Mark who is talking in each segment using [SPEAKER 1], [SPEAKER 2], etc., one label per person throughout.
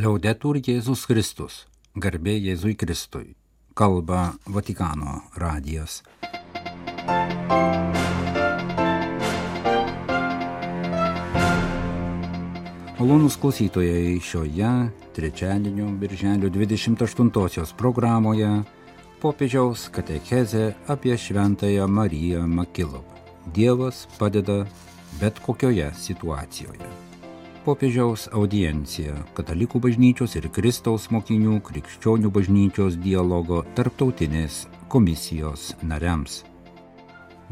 [SPEAKER 1] Liaudetur Jėzus Kristus, garbė Jėzui Kristui, kalba Vatikano radijas. Malonus klausytojai šioje trečiadienio birželio 28 programoje popiežiaus katechezė apie Šventąją Mariją Makilovą. Dievas padeda bet kokioje situacijoje popiežiaus audiencija Katalikų bažnyčios ir Kristaus mokinių krikščionių bažnyčios dialogo tarptautinės komisijos nariams.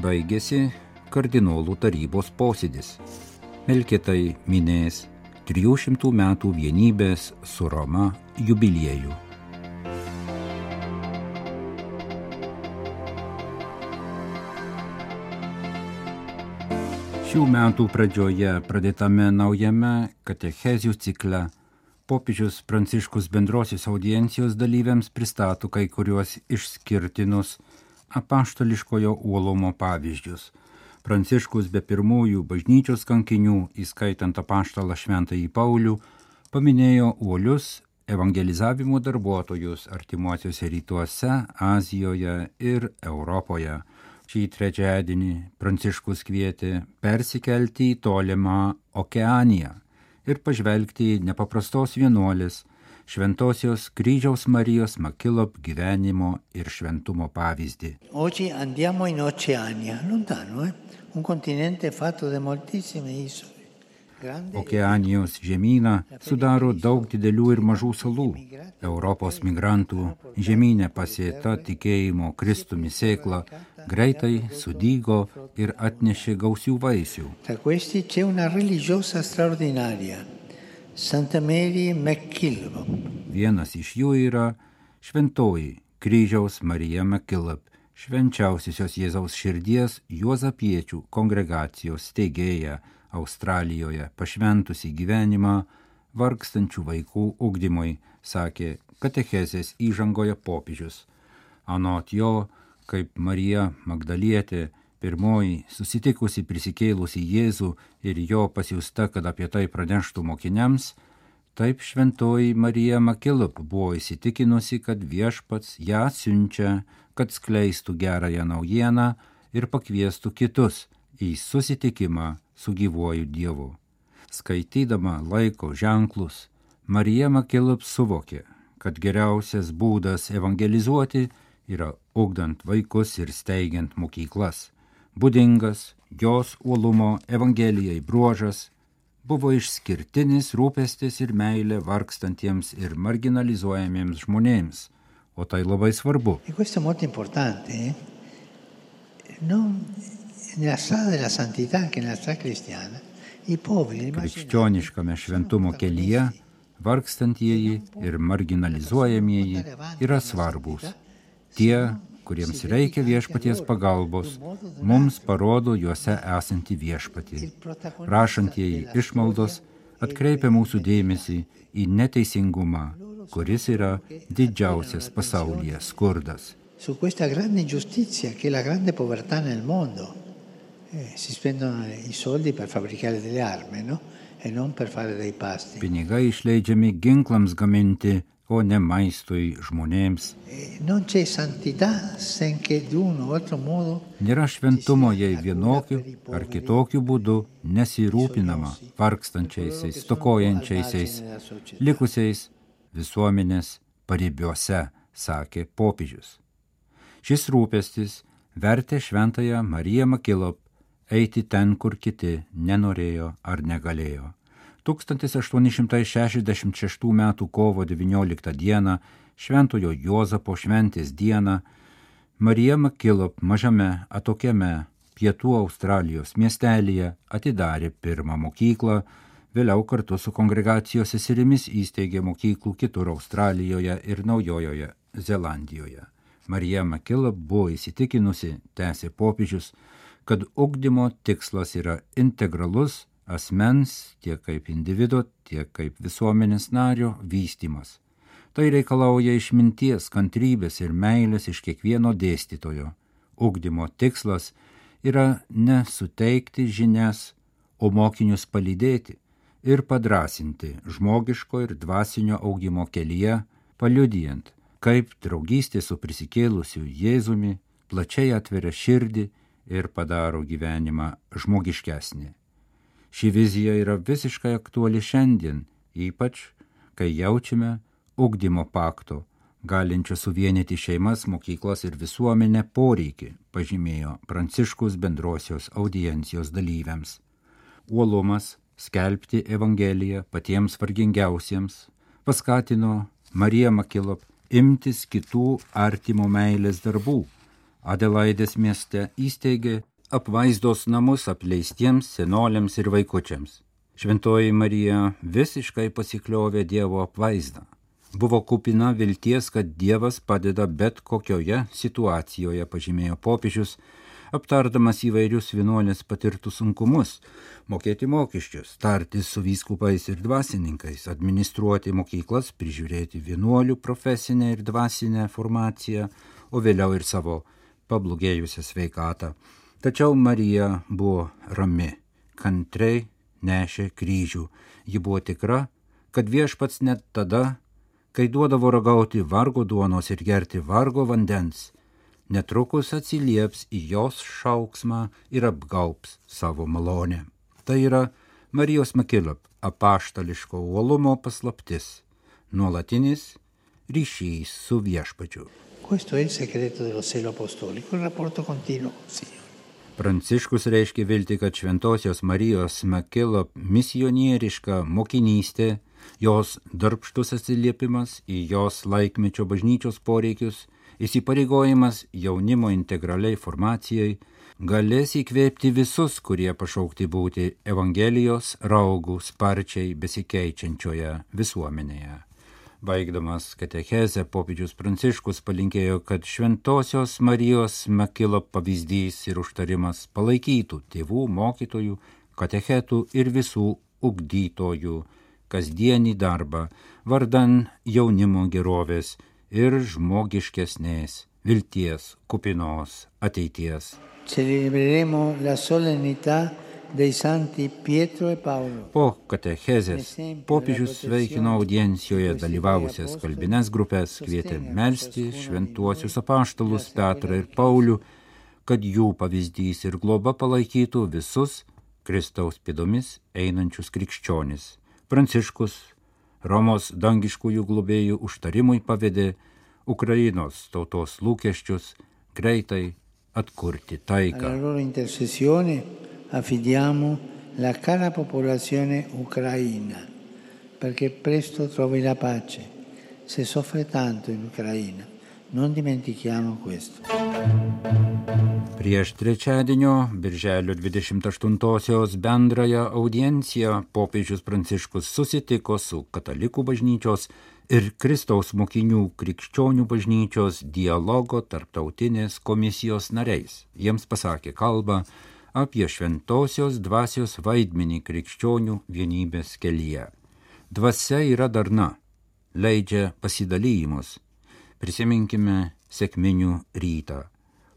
[SPEAKER 1] Baigėsi kardinolų tarybos posėdis. Melkitai minės 300 metų vienybės su Roma jubiliejų. Šių metų pradžioje pradėtame naujame katechezijų cikle popiežius Pranciškus bendrosios audiencijos dalyviams pristato kai kuriuos išskirtinus apaštališkojo uolumo pavyzdžius. Pranciškus be pirmųjų bažnyčios kankinių, įskaitant apaštalą Šventąjį Paulių, paminėjo uolius evangelizavimo darbuotojus artimuosiuose rytuose, Azijoje ir Europoje šį trečiadienį Pranciškus kvietė persikelti į tolimą okeaniją ir pažvelgti į nepaprastos vienuolės Šventosios kryžiaus Marijos Makilop gyvenimo ir šventumo pavyzdį.
[SPEAKER 2] Oggi andiamo in Oceania, lontano, eh? un continente fatto da moltissime isole.
[SPEAKER 1] Okeanijos žemyną sudaro daug didelių ir mažų salų. Europos migrantų žemynė pasėta tikėjimo Kristumi sėkla greitai sudygo ir atnešė gausių vaisių. Vienas iš jų yra šventoji kryžiaus Marija McKillop, švenčiausiosios Jėzaus širdies Juozapiečių kongregacijos steigėja Australijoje pašventusi gyvenimą vargstančių vaikų ugdymui, sakė katechezės įžangoje popiežius. Anot jo, kaip Marija Magdalietė, pirmoji susitikusi prisikėlusi Jėzų ir jo pasiūsta, kad apie tai praneštų mokiniams, taip šventoji Marija Makilup buvo įsitikinusi, kad viešpats ją siunčia, kad skleistų gerąją naujieną ir pakviestų kitus į susitikimą su gyvuoju Dievu. Skaitydama laiko ženklus, Marija Makilup suvokė, kad geriausias būdas evangelizuoti yra ugdant vaikus ir steigiant mokyklas. Būdingas jos uolumo Evangelijai bruožas buvo išskirtinis rūpestis ir meilė vargstantiems ir marginalizuojamiems žmonėms, o tai labai svarbu.
[SPEAKER 2] Eh?
[SPEAKER 1] Krikščioniškame šventumo kelyje vargstantieji ir marginalizuojamieji yra svarbus. Tie, kuriems reikia viešpaties pagalbos, mums parodo juose esantį viešpatį. Prašantieji išmaldos atkreipia mūsų dėmesį į neteisingumą, kuris yra didžiausias pasaulyje skurdas.
[SPEAKER 2] su questa grande ingiustizia che è la grande povertà nel mondo. Eh, si spendono i soldi per fabbricare delle armi, no? E non per fare dei pasti.
[SPEAKER 1] Pinigai išleidžiami ginklams gaminti, o ne maistui žmonėms.
[SPEAKER 2] E modo
[SPEAKER 1] Nėra šventumo, jei vienokiu ar kitokiu būdu nesirūpinama vargstančiaisiais, stokojančiaisiais, likusiais visuomenės paribiuose, sakė popiežius. Šis rūpestis vertė šventąją Mariją Makilop eiti ten, kur kiti nenorėjo ar negalėjo. 1866 m. kovo 19 d. Šventojo Jozapo šventės dieną Marija Makilop mažame atokiame pietų Australijos miestelėje atidarė pirmą mokyklą, vėliau kartu su kongregacijos seserimis įsteigė mokyklų kitur Australijoje ir Naujojoje Zelandijoje. Marija Makilop buvo įsitikinusi, tęsė popiežius, kad ugdymo tikslas yra integralus asmens tiek kaip individo, tiek kaip visuomenės nario vystimas. Tai reikalauja išminties, kantrybės ir meilės iš kiekvieno dėstytojo. Ugdymo tikslas yra ne suteikti žinias, o mokinius palydėti, ir padrasinti žmogiško ir dvasinio augimo kelyje, paliudijant, kaip draugystė su prisikėlusiu Jėzumi plačiai atveria širdį ir padaro gyvenimą žmogiškesnį. Ši vizija yra visiškai aktuali šiandien, ypač kai jaučiame ugdymo pakto, galinčio suvienyti šeimas, mokyklas ir visuomenę poreikį, pažymėjo Pranciškus bendrosios audiencijos dalyviams. Uolumas skelbti Evangeliją patiems vargingiausiems paskatino Mariją Makilop imtis kitų artimo meilės darbų. Adelaidės mieste įsteigė apvaizdos namus apleistiems senoliams ir vaikučiams. Šventoji Marija visiškai pasikliovė Dievo apvaizdą. Buvo kupina vilties, kad Dievas padeda bet kokioje situacijoje, pažymėjo popiežius, aptardamas įvairius vienuolės patirtus sunkumus - mokėti mokesčius, tartis su vyskupais ir dvasininkais, administruoti mokyklas, prižiūrėti vienuolių profesinę ir dvasinę formaciją, o vėliau ir savo pablogėjusią sveikatą. Tačiau Marija buvo rami, kantriai nešė kryžių. Ji buvo tikra, kad viešpats net tada, kai duodavo ragauti vargo duonos ir gerti vargo vandens, netrukus atsilieps į jos šauksmą ir apgaubs savo malonę. Tai yra Marijos Makilop apaštališko uolumo paslaptis, nuolatinis ryšys su viešpačiu.
[SPEAKER 2] Questo è il segreto dello selo apostolico, il rapporto continuo con Signore.
[SPEAKER 1] Pranciškus reiškia vilti, kad Šventojios Marijos Makilop misionieriška mokinystė, jos darbštus atsiliepimas į jos laikmečio bažnyčios poreikius įsipareigojimas jaunimo integraliai formacijai galės įkvėpti visus, kurie pašaukti būti Evangelijos raugų sparčiai besikeičiančioje visuomenėje. Baigdamas katechezę popiežius Pranciškus palinkėjo, kad šventosios Marijos Makilo pavyzdys ir užtarimas palaikytų tėvų, mokytojų, katechetų ir visų ugdytojų kasdienį darbą vardan jaunimo gerovės ir žmogiškesnės vilties kupinos ateities.
[SPEAKER 2] Celebreremo la solennità e.
[SPEAKER 1] Po katechezės popiežius sveikino audiencijoje dalyvavusias kalbines grupės, kvietė melstį šventuosius apaštalus Petrą ir Paulių, kad jų pavyzdys ir globa palaikytų visus Kristaus pėdomis einančius krikščionis. Pranciškus Romos dangiškųjų globėjų užtarimui pavedė Ukrainos tautos lūkesčius greitai atkurti taiką.
[SPEAKER 2] Affidiamo la cara popolazione ucraina perché presto trovi la pace. Se soffre tanto in Ucraina, non dimentichiamo questo.
[SPEAKER 1] Prieš trečiadienio, birželio 28-osios bendrąją audienciją popiežius Pranciškus susitiko su katalikų bažnyčios ir Kristaus mokinių krikščionių bažnyčios dialogo tarptautinės komisijos nariais. Jiems pasakė kalbą apie šventosios dvasios vaidmenį krikščionių vienybės kelyje. Dvasia yra darna, leidžia pasidalymus. Prisiminkime sėkminių rytą.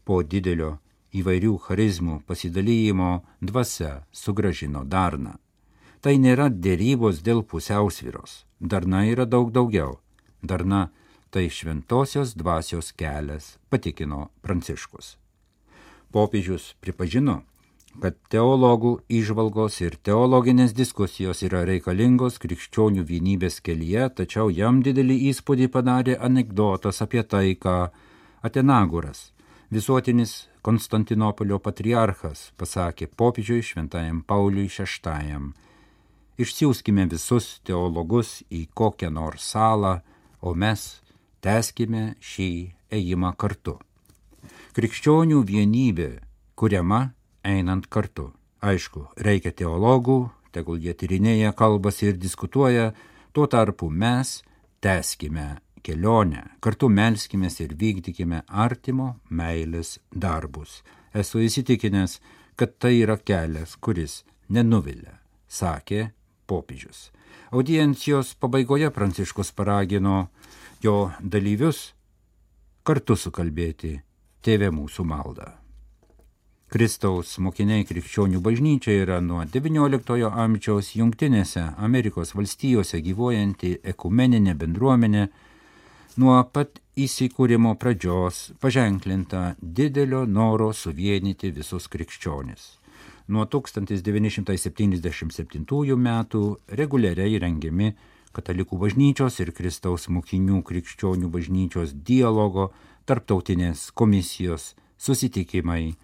[SPEAKER 1] Po didelio įvairių charizmų pasidalymo dvasia sugražino darną. Tai nėra dėrybos dėl pusiausviros. Darna yra daug daugiau. Darna tai šventosios dvasios kelias, patikino Pranciškus. Popiežius pripažino, kad teologų išvalgos ir teologinės diskusijos yra reikalingos krikščionių vienybės kelyje, tačiau jam didelį įspūdį padarė anegdotas apie tai, ką Atenagoras, visuotinis Konstantinopolio patriarchas, pasakė popiežiui šventajam Pauliui VI. Išsiųskime visus teologus į kokią nors salą, o mes teskime šį ėjimą kartu. Krikščionių vienybė kuriama einant kartu. Aišku, reikia teologų, tegul jie tyrinėja kalbas ir diskutuoja, tuo tarpu mes teskime kelionę, kartu melskime ir vykdykime artimo meilės darbus. Esu įsitikinęs, kad tai yra kelias, kuris nenuvilia, sakė popiežius. Audiencijos pabaigoje Pranciškus paragino jo dalyvius kartu sukalbėti Tėvė mūsų maldą. Kristaus mokiniai krikščionių bažnyčia yra nuo XIX amžiaus Junktinėse Amerikos valstijose gyvuojanti ekumeninė bendruomenė, nuo pat įsikūrimo pradžios paženklinta didelio noro suvienyti visus krikščionis. Nuo 1977 metų reguliariai rengiami Katalikų bažnyčios ir Kristaus mokinių krikščionių bažnyčios dialogo, tarptautinės komisijos susitikimai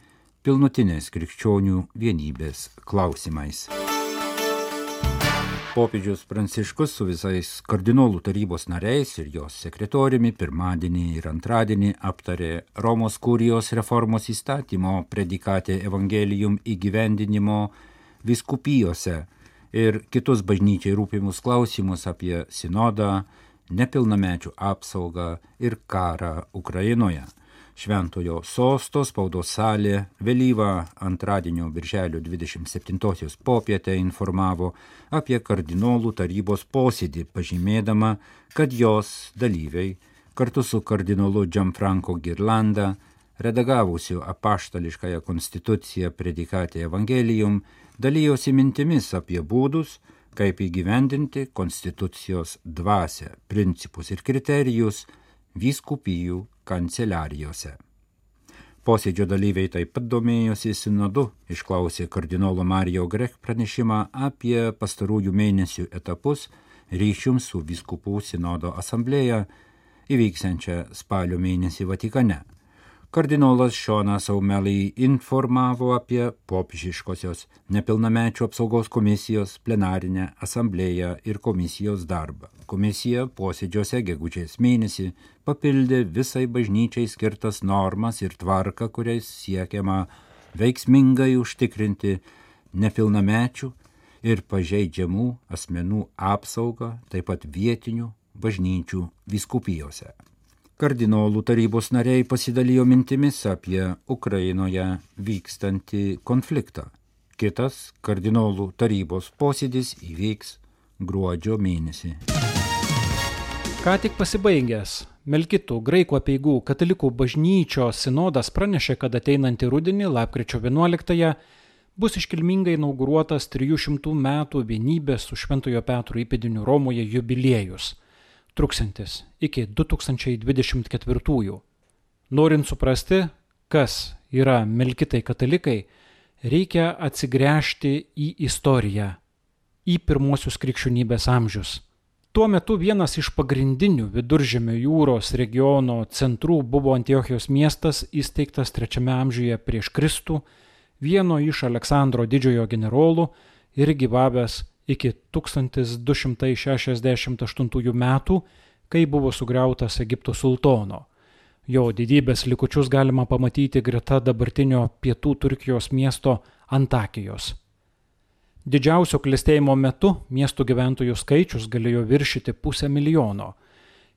[SPEAKER 1] pilnutinės krikščionių vienybės klausimais. Popiežius Pranciškus su visais kardinolų tarybos nariais ir jos sekretoriumi pirmadienį ir antradienį aptarė Romos kurijos reformos įstatymo predikatė Evangelijum įgyvendinimo viskupijose ir kitus bažnyčiai rūpimus klausimus apie sinodą, nepilnamečių apsaugą ir karą Ukrainoje. Šventojo sosto spaudos salė vėlyvą antradienio birželio 27 popietę informavo apie kardinolų tarybos posėdį, pažymėdama, kad jos dalyviai kartu su kardinolu Gianfranco Girlanda, redagavusiu apaštališkąją konstituciją predikatė Evangelijum, dalyjosi mintimis apie būdus, kaip įgyvendinti konstitucijos dvasę, principus ir kriterijus vyskupijų kanceliarijose. Posėdžio dalyviai taip pat domėjosi sinodu, išklausė kardinolo Marijo Grek pranešimą apie pastarųjų mėnesių etapus ryšium su viskupų sinodo asamblėja įvyksiančią spalio mėnesį Vatikane. Kardinolas Šonas Aumelai informavo apie popiežiškosios nepilnamečių apsaugos komisijos plenarinę asamblėją ir komisijos darbą. Komisija posėdžiuose gegužės mėnesį papildė visai bažnyčiai skirtas normas ir tvarką, kuriais siekiama veiksmingai užtikrinti nepilnamečių ir pažeidžiamų asmenų apsaugą, taip pat vietinių bažnyčių viskupijose. Kardinolų tarybos nariai pasidalijo mintimis apie Ukrainoje vykstantį konfliktą. Kitas kardinolų tarybos posėdis įvyks gruodžio mėnesį.
[SPEAKER 3] Ką tik pasibaigęs Melkitų graikų apieigų katalikų bažnyčios sinodas pranešė, kad ateinantį rudenį, lapkričio 11-ąją, bus iškilmingai inauguruotas 300 metų vienybės su Šventojo Petro įpėdiniu Romoje jubiliejus truksantis iki 2024. Norint suprasti, kas yra melkitai katalikai, reikia atsigręžti į istoriją, į pirmosius krikščionybės amžius. Tuo metu vienas iš pagrindinių viduržėmio jūros regiono centrų buvo Antiochijos miestas įsteigtas trečiame amžiuje prieš Kristų, vieno iš Aleksandro didžiojo generolų ir gyvavęs iki 1268 metų, kai buvo sugriautas Egipto sultono. Jo didybės likučius galima pamatyti greta dabartinio pietų Turkijos miesto Antakijos. Didžiausio klėstėjimo metu miestų gyventojų skaičius galėjo viršyti pusę milijono.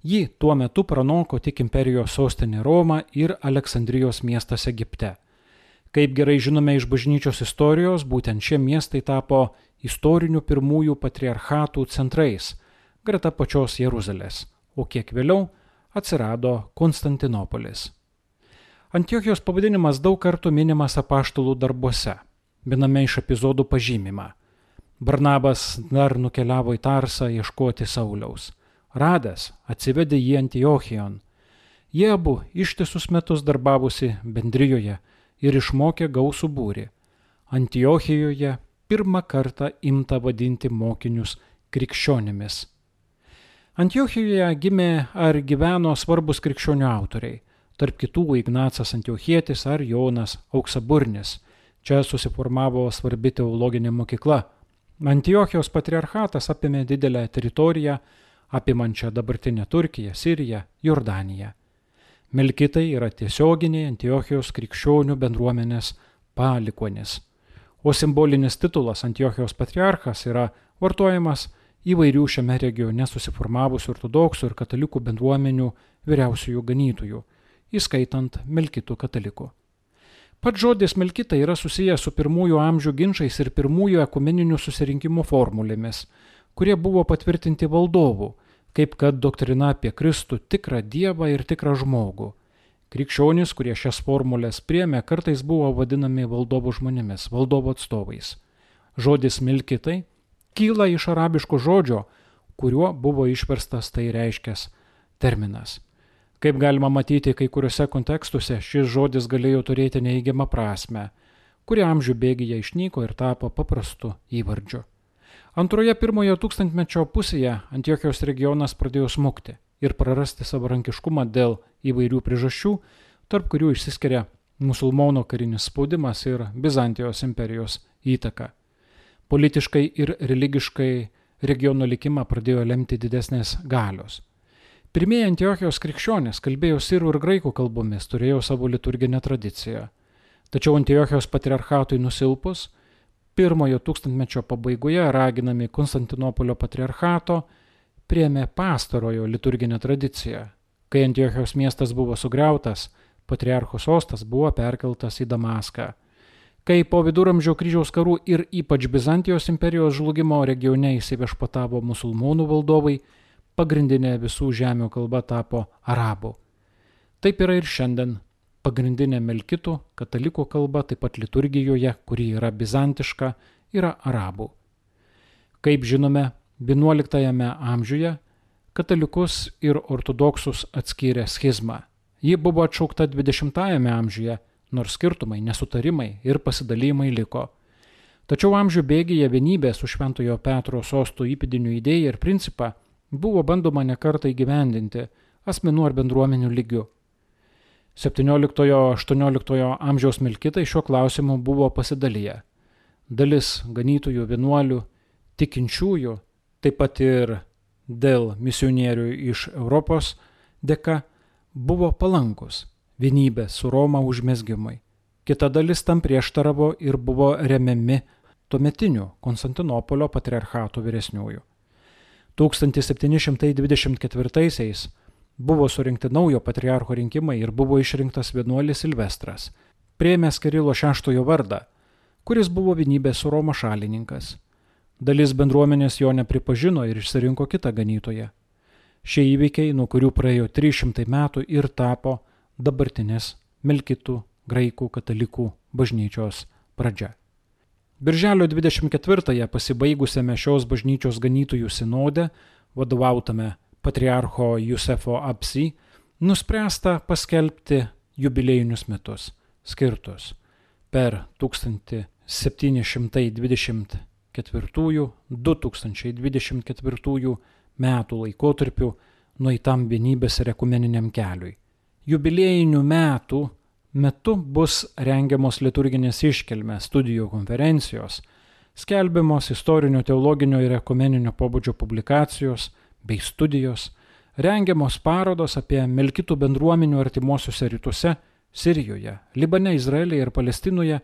[SPEAKER 3] Jį tuo metu pranoko tik imperijos sostinė Roma ir Aleksandrijos miestas Egipte. Kaip gerai žinome iš bažnyčios istorijos, būtent šie miestai tapo istorinių pirmųjų patriarchatų centrais, greta pačios Jeruzalės, o kiek vėliau atsirado Konstantinopolis. Antiochijos pavadinimas daug kartų minimas apaštalų darbuose. Viename iš epizodų pažymima. Barnabas dar nukeliavo į Tarsą ieškoti Sauliaus. Radęs atsivedė jį Antiochijon. Jie abu ištisus metus darbavosi bendrijoje ir išmokė gausų būrį. Antiochijoje pirmą kartą imta vadinti mokinius krikščionimis. Antiochijoje gimė ar gyveno svarbus krikščionių autoriai, tarp kitų Ignacas Antiochietis ar Jonas Auksaburnis. Čia susiformavo svarbi teologinė mokykla. Antiochijos patriarchatas apėmė didelę teritoriją, apimančią dabartinę Turkiją, Siriją, Jordaniją. Melkitai yra tiesioginiai Antiochijos krikščionių bendruomenės palikonis o simbolinis titulas Antiochijos patriarchas yra vartojamas įvairių šiame regione susiformavusių ortodoksų ir katalikų bendruomenių vyriausiųjų ganytojų, įskaitant Melkitų katalikų. Pats žodis Melkita yra susijęs su pirmųjų amžių ginčiais ir pirmųjų ekumeninių susirinkimų formulėmis, kurie buvo patvirtinti valdovų, kaip kad doktrina apie Kristų tikrą Dievą ir tikrą žmogų. Krikščionys, kurie šias formulės priemė, kartais buvo vadinami valdovų žmonėmis, valdovo atstovais. Žodis milkitai kyla iš arabiško žodžio, kuriuo buvo išverstas tai reiškęs terminas. Kaip galima matyti, kai kuriuose kontekstuose šis žodis galėjo turėti neįgiamą prasme, kuri amžių bėgyje išnyko ir tapo paprastu įvardžiu. Antroje pirmojo tūkstantmečio pusėje Antiochijos regionas pradėjo smukti ir prarasti savarankiškumą dėl įvairių priežasčių, tarp kurių išsiskiria musulmonų karinis spaudimas ir Bizantijos imperijos įtaka. Politiškai ir religiškai regiono likimą pradėjo lemti didesnės galios. Pirmieji Antiochijos krikščionys kalbėjo sirų ir graikų kalbomis, turėjo savo liturginę tradiciją. Tačiau Antiochijos patriarchatui nusilpus, pirmojo tūkstantmečio pabaigoje raginami Konstantinopolio patriarchato, priemė pastarojo liturginę tradiciją. Kai Antiochijos miestas buvo sugriautas, patriarcho sostas buvo perkeltas į Damaską. Kai po viduramžio kryžiaus karų ir ypač Bizantijos imperijos žlugimo regione įsiviešpatavo musulmonų valdovai, pagrindinė visų žemių kalba tapo arabų. Taip yra ir šiandien. Pagrindinė melkitų, katalikų kalba, taip pat liturgijoje, kuri yra bizantiška, yra arabų. Kaip žinome, XI amžiuje katalikus ir ortodoksus atskyrė schizma. Ji buvo atšaukta XX amžiuje, nors skirtumai, nesutarimai ir pasidalymai liko. Tačiau amžių bėgyje vienybė su Šventojo Petro sostų įpėdinių idėja ir principą buvo bandoma nekartą įgyvendinti asmenų ar bendruomenių lygių. 17-18 amžiaus milkitai šiuo klausimu buvo pasidalyję. Dalis ganytojų, vienuolių, tikinčiųjų taip pat ir dėl misionierių iš Europos dėka buvo palankus vienybės su Roma užmesgimui. Kita dalis tam prieštaravo ir buvo remiami tuometinių Konstantinopolio patriarchato vyresniųjų. 1724-aisiais buvo surinkti naujo patriarcho rinkimai ir buvo išrinktas vienuolis Silvestras, prieimęs Kirilo VI vardą, kuris buvo vienybės su Roma šalininkas. Dalis bendruomenės jo nepripažino ir išsirinko kitą ganytoją. Šie įvykiai, nuo kurių praėjo 300 metų ir tapo dabartinės Melkitų graikų katalikų bažnyčios pradžia. Birželio 24-ąją pasibaigusiame šios bažnyčios ganytojų sinode, vadovautame patriarcho Jusefo Apsi, nuspręsta paskelbti jubiliejinius metus, skirtus per 1720 2024-2024 metų laikotarpiu nueitam vienybės ir ekumeniniam keliui. Jubiliejinių metų metu bus rengiamos liturginės iškelmės, studijų konferencijos, skelbiamos istorinio, teologinio ir ekumeninio pobūdžio publikacijos bei studijos, rengiamos parodos apie Melkitų bendruomenių artimuosiuose rytuose, Sirijoje, Libane, Izraelyje ir Palestinoje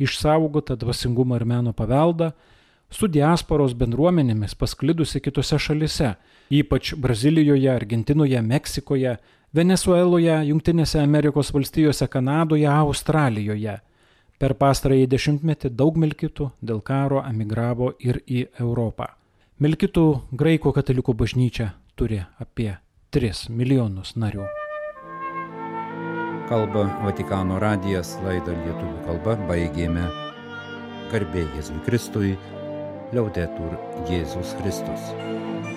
[SPEAKER 3] išsaugotą dvasingumą ir meno paveldą, su diasporos bendruomenėmis pasklidusi kitose šalise, ypač Brazilijoje, Argentinoje, Meksikoje, Venezueloje, Junktinėse Amerikos valstijose, Kanadoje, Australijoje. Per pastarąjį dešimtmetį daug milkitų dėl karo emigravo ir į Europą. Milkitų graikų katalikų bažnyčia turi apie 3 milijonus narių.
[SPEAKER 1] Kalba Vatikano radijas laidą lietuvių kalba baigėme. Garbė Jėzui Kristui Liaudetur Jėzus Kristus.